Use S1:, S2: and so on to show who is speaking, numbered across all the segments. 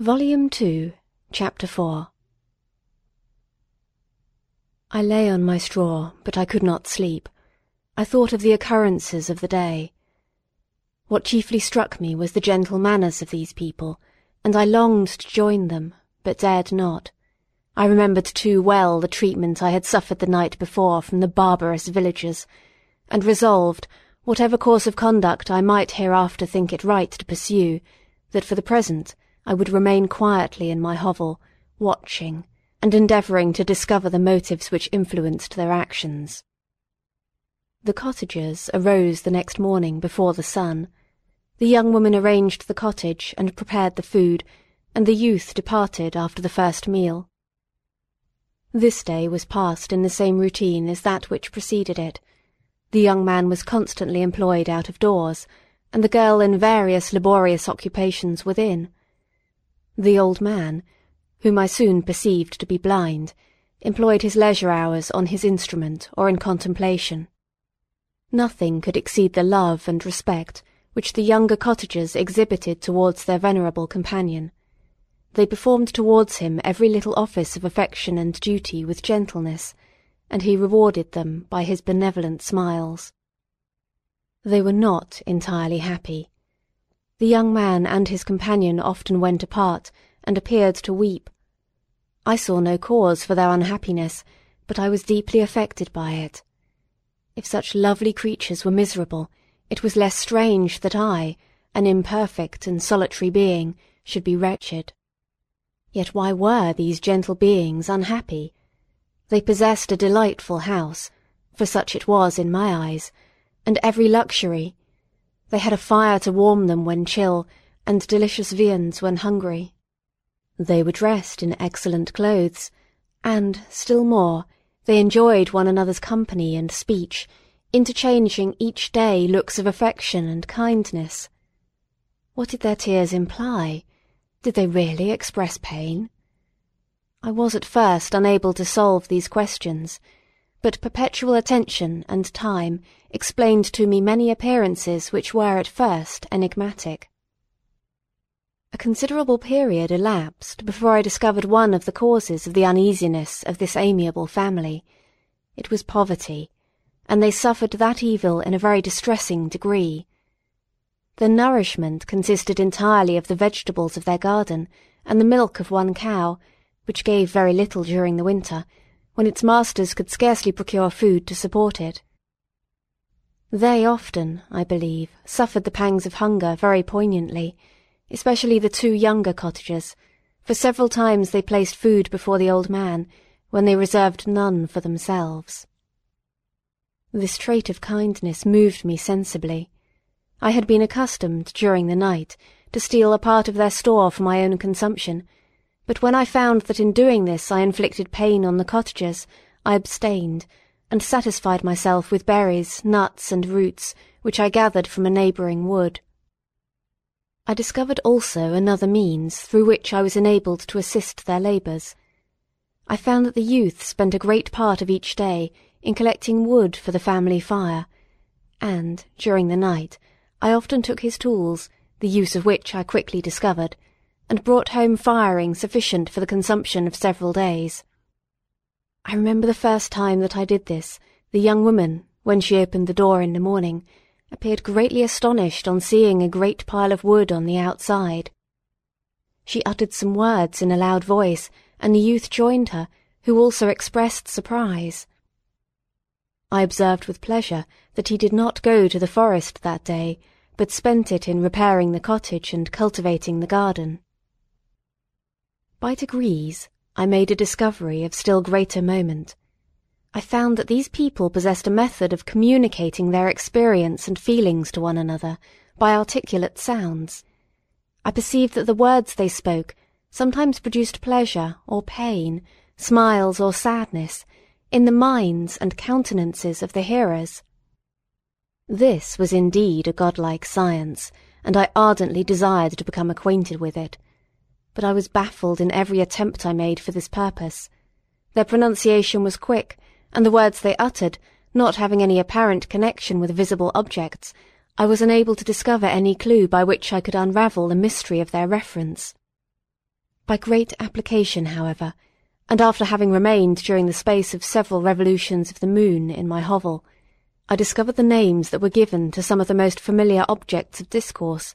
S1: Volume 2, Chapter 4 I lay on my straw, but I could not sleep. I thought of the occurrences of the day. What chiefly struck me was the gentle manners of these people, and I longed to join them, but dared not. I remembered too well the treatment I had suffered the night before from the barbarous villagers, and resolved, whatever course of conduct I might hereafter think it right to pursue, that for the present I would remain quietly in my hovel, watching, and endeavouring to discover the motives which influenced their actions. The cottagers arose the next morning before the sun. The young woman arranged the cottage and prepared the food, and the youth departed after the first meal. This day was passed in the same routine as that which preceded it. The young man was constantly employed out of doors, and the girl in various laborious occupations within. The old man, whom I soon perceived to be blind, employed his leisure hours on his instrument or in contemplation. Nothing could exceed the love and respect which the younger cottagers exhibited towards their venerable companion. They performed towards him every little office of affection and duty with gentleness, and he rewarded them by his benevolent smiles. They were not entirely happy. The young man and his companion often went apart, and appeared to weep. I saw no cause for their unhappiness, but I was deeply affected by it. If such lovely creatures were miserable, it was less strange that I, an imperfect and solitary being, should be wretched. Yet why were these gentle beings unhappy? They possessed a delightful house, for such it was in my eyes, and every luxury, they had a fire to warm them when chill, and delicious viands when hungry. They were dressed in excellent clothes, and, still more, they enjoyed one another's company and speech, interchanging each day looks of affection and kindness. What did their tears imply? Did they really express pain? I was at first unable to solve these questions, but perpetual attention and time explained to me many appearances which were at first enigmatic. A considerable period elapsed before I discovered one of the causes of the uneasiness of this amiable family. It was poverty, and they suffered that evil in a very distressing degree. Their nourishment consisted entirely of the vegetables of their garden and the milk of one cow, which gave very little during the winter, when its masters could scarcely procure food to support it. They often, I believe, suffered the pangs of hunger very poignantly, especially the two younger cottagers, for several times they placed food before the old man, when they reserved none for themselves. This trait of kindness moved me sensibly. I had been accustomed, during the night, to steal a part of their store for my own consumption, but when I found that in doing this I inflicted pain on the cottagers, I abstained, and satisfied myself with berries, nuts, and roots, which I gathered from a neighbouring wood. I discovered also another means through which I was enabled to assist their labours. I found that the youth spent a great part of each day in collecting wood for the family fire, and, during the night, I often took his tools, the use of which I quickly discovered, and brought home firing sufficient for the consumption of several days. I remember the first time that I did this, the young woman, when she opened the door in the morning, appeared greatly astonished on seeing a great pile of wood on the outside. She uttered some words in a loud voice, and the youth joined her, who also expressed surprise. I observed with pleasure that he did not go to the forest that day, but spent it in repairing the cottage and cultivating the garden. By degrees, I made a discovery of still greater moment. I found that these people possessed a method of communicating their experience and feelings to one another by articulate sounds. I perceived that the words they spoke sometimes produced pleasure or pain, smiles or sadness, in the minds and countenances of the hearers. This was indeed a godlike science, and I ardently desired to become acquainted with it but I was baffled in every attempt I made for this purpose. Their pronunciation was quick, and the words they uttered, not having any apparent connection with visible objects, I was unable to discover any clue by which I could unravel the mystery of their reference. By great application, however, and after having remained during the space of several revolutions of the moon in my hovel, I discovered the names that were given to some of the most familiar objects of discourse.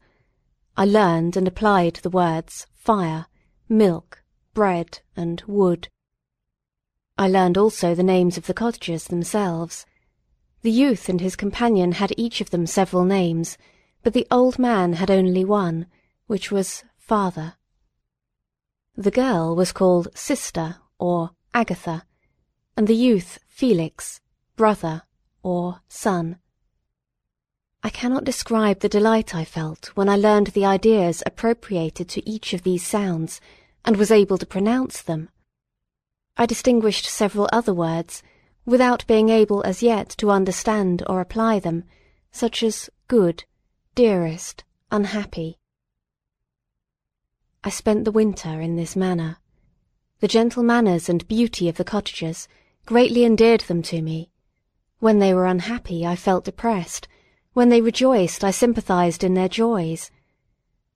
S1: I learned and applied the words fire, milk, bread, and wood. I learned also the names of the cottagers themselves. The youth and his companion had each of them several names, but the old man had only one, which was father. The girl was called sister or Agatha, and the youth Felix, brother, or son. I cannot describe the delight I felt when I learned the ideas appropriated to each of these sounds, and was able to pronounce them. I distinguished several other words, without being able as yet to understand or apply them, such as good, dearest, unhappy. I spent the winter in this manner. The gentle manners and beauty of the cottagers greatly endeared them to me. When they were unhappy, I felt depressed. When they rejoiced, I sympathized in their joys.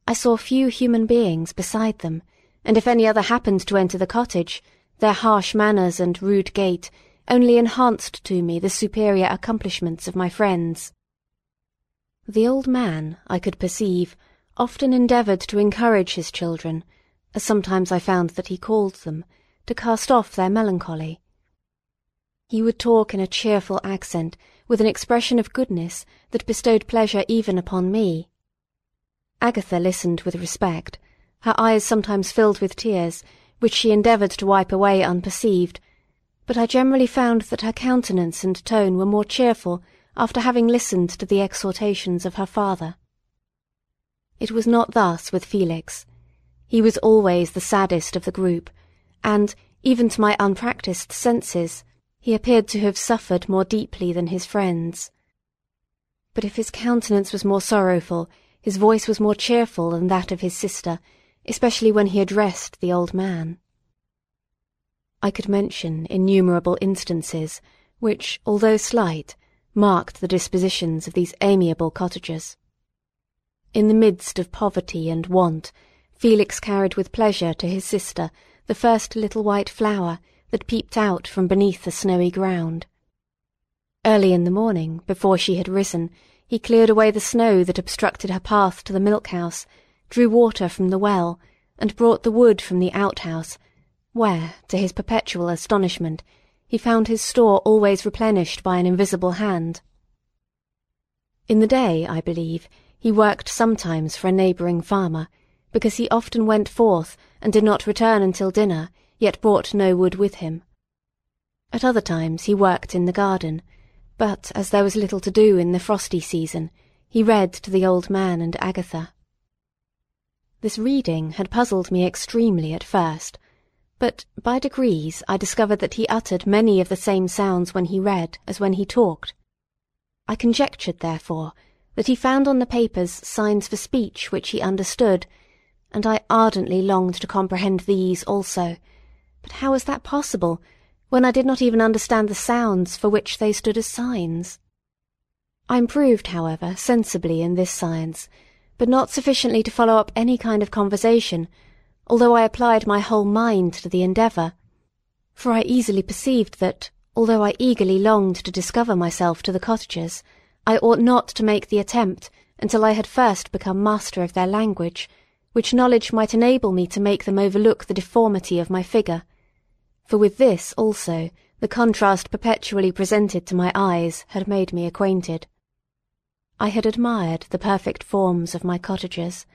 S1: I saw few human beings beside them, and if any other happened to enter the cottage, their harsh manners and rude gait only enhanced to me the superior accomplishments of my friends. The old man, I could perceive, often endeavoured to encourage his children, as sometimes I found that he called them, to cast off their melancholy. He would talk in a cheerful accent, with an expression of goodness that bestowed pleasure even upon me. Agatha listened with respect, her eyes sometimes filled with tears, which she endeavoured to wipe away unperceived, but I generally found that her countenance and tone were more cheerful after having listened to the exhortations of her father. It was not thus with Felix. He was always the saddest of the group, and, even to my unpractised senses, he appeared to have suffered more deeply than his friends. But if his countenance was more sorrowful, his voice was more cheerful than that of his sister, especially when he addressed the old man. I could mention innumerable instances which, although slight, marked the dispositions of these amiable cottagers. In the midst of poverty and want, Felix carried with pleasure to his sister the first little white flower that peeped out from beneath the snowy ground. Early in the morning, before she had risen, he cleared away the snow that obstructed her path to the milk-house, drew water from the well, and brought the wood from the outhouse, where, to his perpetual astonishment, he found his store always replenished by an invisible hand. In the day, I believe, he worked sometimes for a neighbouring farmer, because he often went forth and did not return until dinner, yet brought no wood with him. At other times he worked in the garden, but as there was little to do in the frosty season, he read to the old man and Agatha. This reading had puzzled me extremely at first, but by degrees I discovered that he uttered many of the same sounds when he read as when he talked. I conjectured, therefore, that he found on the papers signs for speech which he understood, and I ardently longed to comprehend these also. But how was that possible, when I did not even understand the sounds for which they stood as signs? I improved, however, sensibly in this science, but not sufficiently to follow up any kind of conversation, although I applied my whole mind to the endeavour. For I easily perceived that, although I eagerly longed to discover myself to the cottagers, I ought not to make the attempt until I had first become master of their language, which knowledge might enable me to make them overlook the deformity of my figure. For with this also the contrast perpetually presented to my eyes had made me acquainted. I had admired the perfect forms of my cottagers,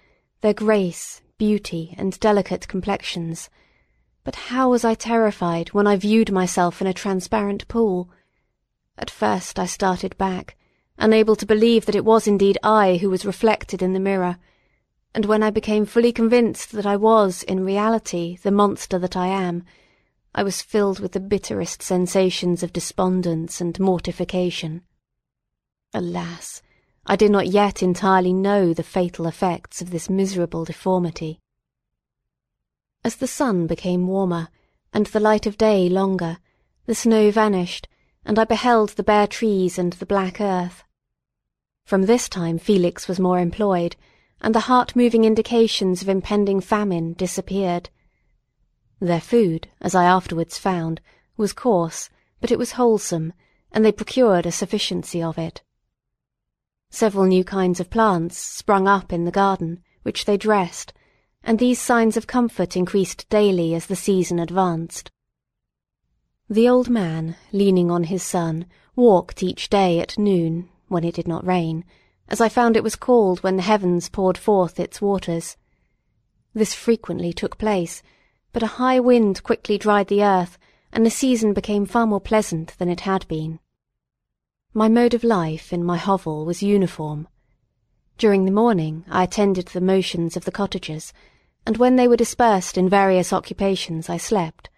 S1: their grace, beauty, and delicate complexions, but how was I terrified when I viewed myself in a transparent pool? At first I started back, unable to believe that it was indeed I who was reflected in the mirror, and when I became fully convinced that I was, in reality, the monster that I am, I was filled with the bitterest sensations of despondence and mortification. Alas! I did not yet entirely know the fatal effects of this miserable deformity. As the sun became warmer, and the light of day longer, the snow vanished, and I beheld the bare trees and the black earth. From this time Felix was more employed, and the heart-moving indications of impending famine disappeared. Their food, as I afterwards found, was coarse, but it was wholesome, and they procured a sufficiency of it. Several new kinds of plants sprung up in the garden, which they dressed, and these signs of comfort increased daily as the season advanced. The old man, leaning on his son, walked each day at noon, when it did not rain, as I found it was called when the heavens poured forth its waters. This frequently took place, but a high wind quickly dried the earth, and the season became far more pleasant than it had been. My mode of life in my hovel was uniform. During the morning I attended the motions of the cottagers, and when they were dispersed in various occupations I slept.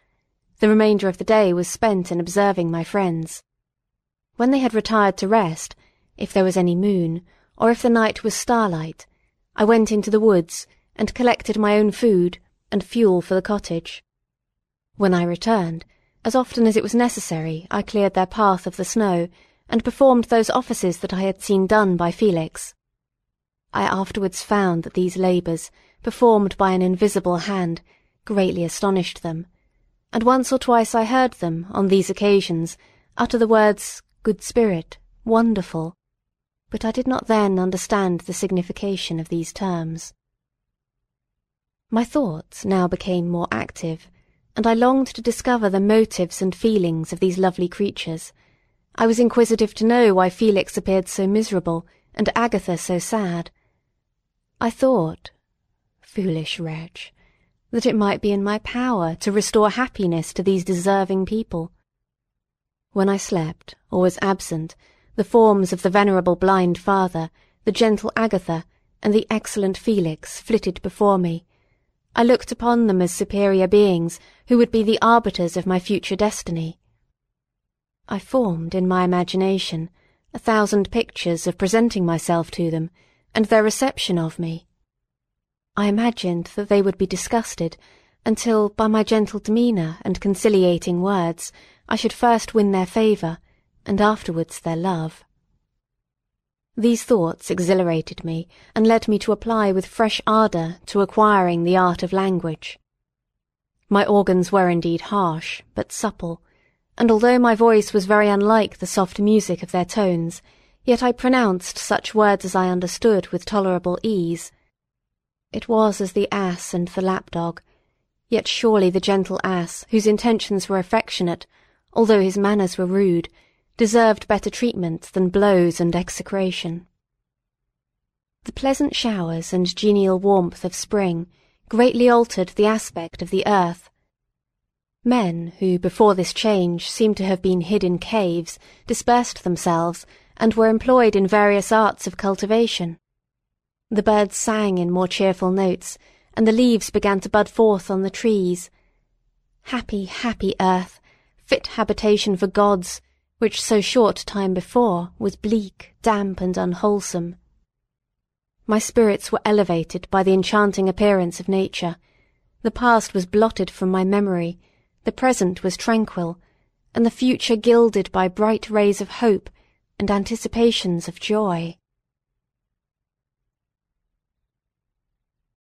S1: The remainder of the day was spent in observing my friends. When they had retired to rest, if there was any moon, or if the night was starlight, I went into the woods and collected my own food and fuel for the cottage. When I returned, as often as it was necessary, I cleared their path of the snow and performed those offices that I had seen done by Felix. I afterwards found that these labours, performed by an invisible hand, greatly astonished them, and once or twice I heard them, on these occasions, utter the words good spirit, wonderful, but I did not then understand the signification of these terms. My thoughts now became more active, and I longed to discover the motives and feelings of these lovely creatures, I was inquisitive to know why Felix appeared so miserable and Agatha so sad. I thought, foolish wretch, that it might be in my power to restore happiness to these deserving people. When I slept or was absent, the forms of the venerable blind father, the gentle Agatha, and the excellent Felix flitted before me. I looked upon them as superior beings who would be the arbiters of my future destiny. I formed in my imagination a thousand pictures of presenting myself to them and their reception of me. I imagined that they would be disgusted until by my gentle demeanour and conciliating words I should first win their favour and afterwards their love. These thoughts exhilarated me and led me to apply with fresh ardour to acquiring the art of language. My organs were indeed harsh, but supple, and although my voice was very unlike the soft music of their tones, yet I pronounced such words as I understood with tolerable ease. It was as the ass and the lapdog, yet surely the gentle ass, whose intentions were affectionate, although his manners were rude, deserved better treatment than blows and execration. The pleasant showers and genial warmth of spring greatly altered the aspect of the earth, Men who before this change seemed to have been hid in caves dispersed themselves and were employed in various arts of cultivation. The birds sang in more cheerful notes, and the leaves began to bud forth on the trees. Happy, happy earth, fit habitation for gods, which so short time before was bleak, damp, and unwholesome. My spirits were elevated by the enchanting appearance of nature. The past was blotted from my memory, the present was tranquil, and the future gilded by bright rays of hope and anticipations of joy.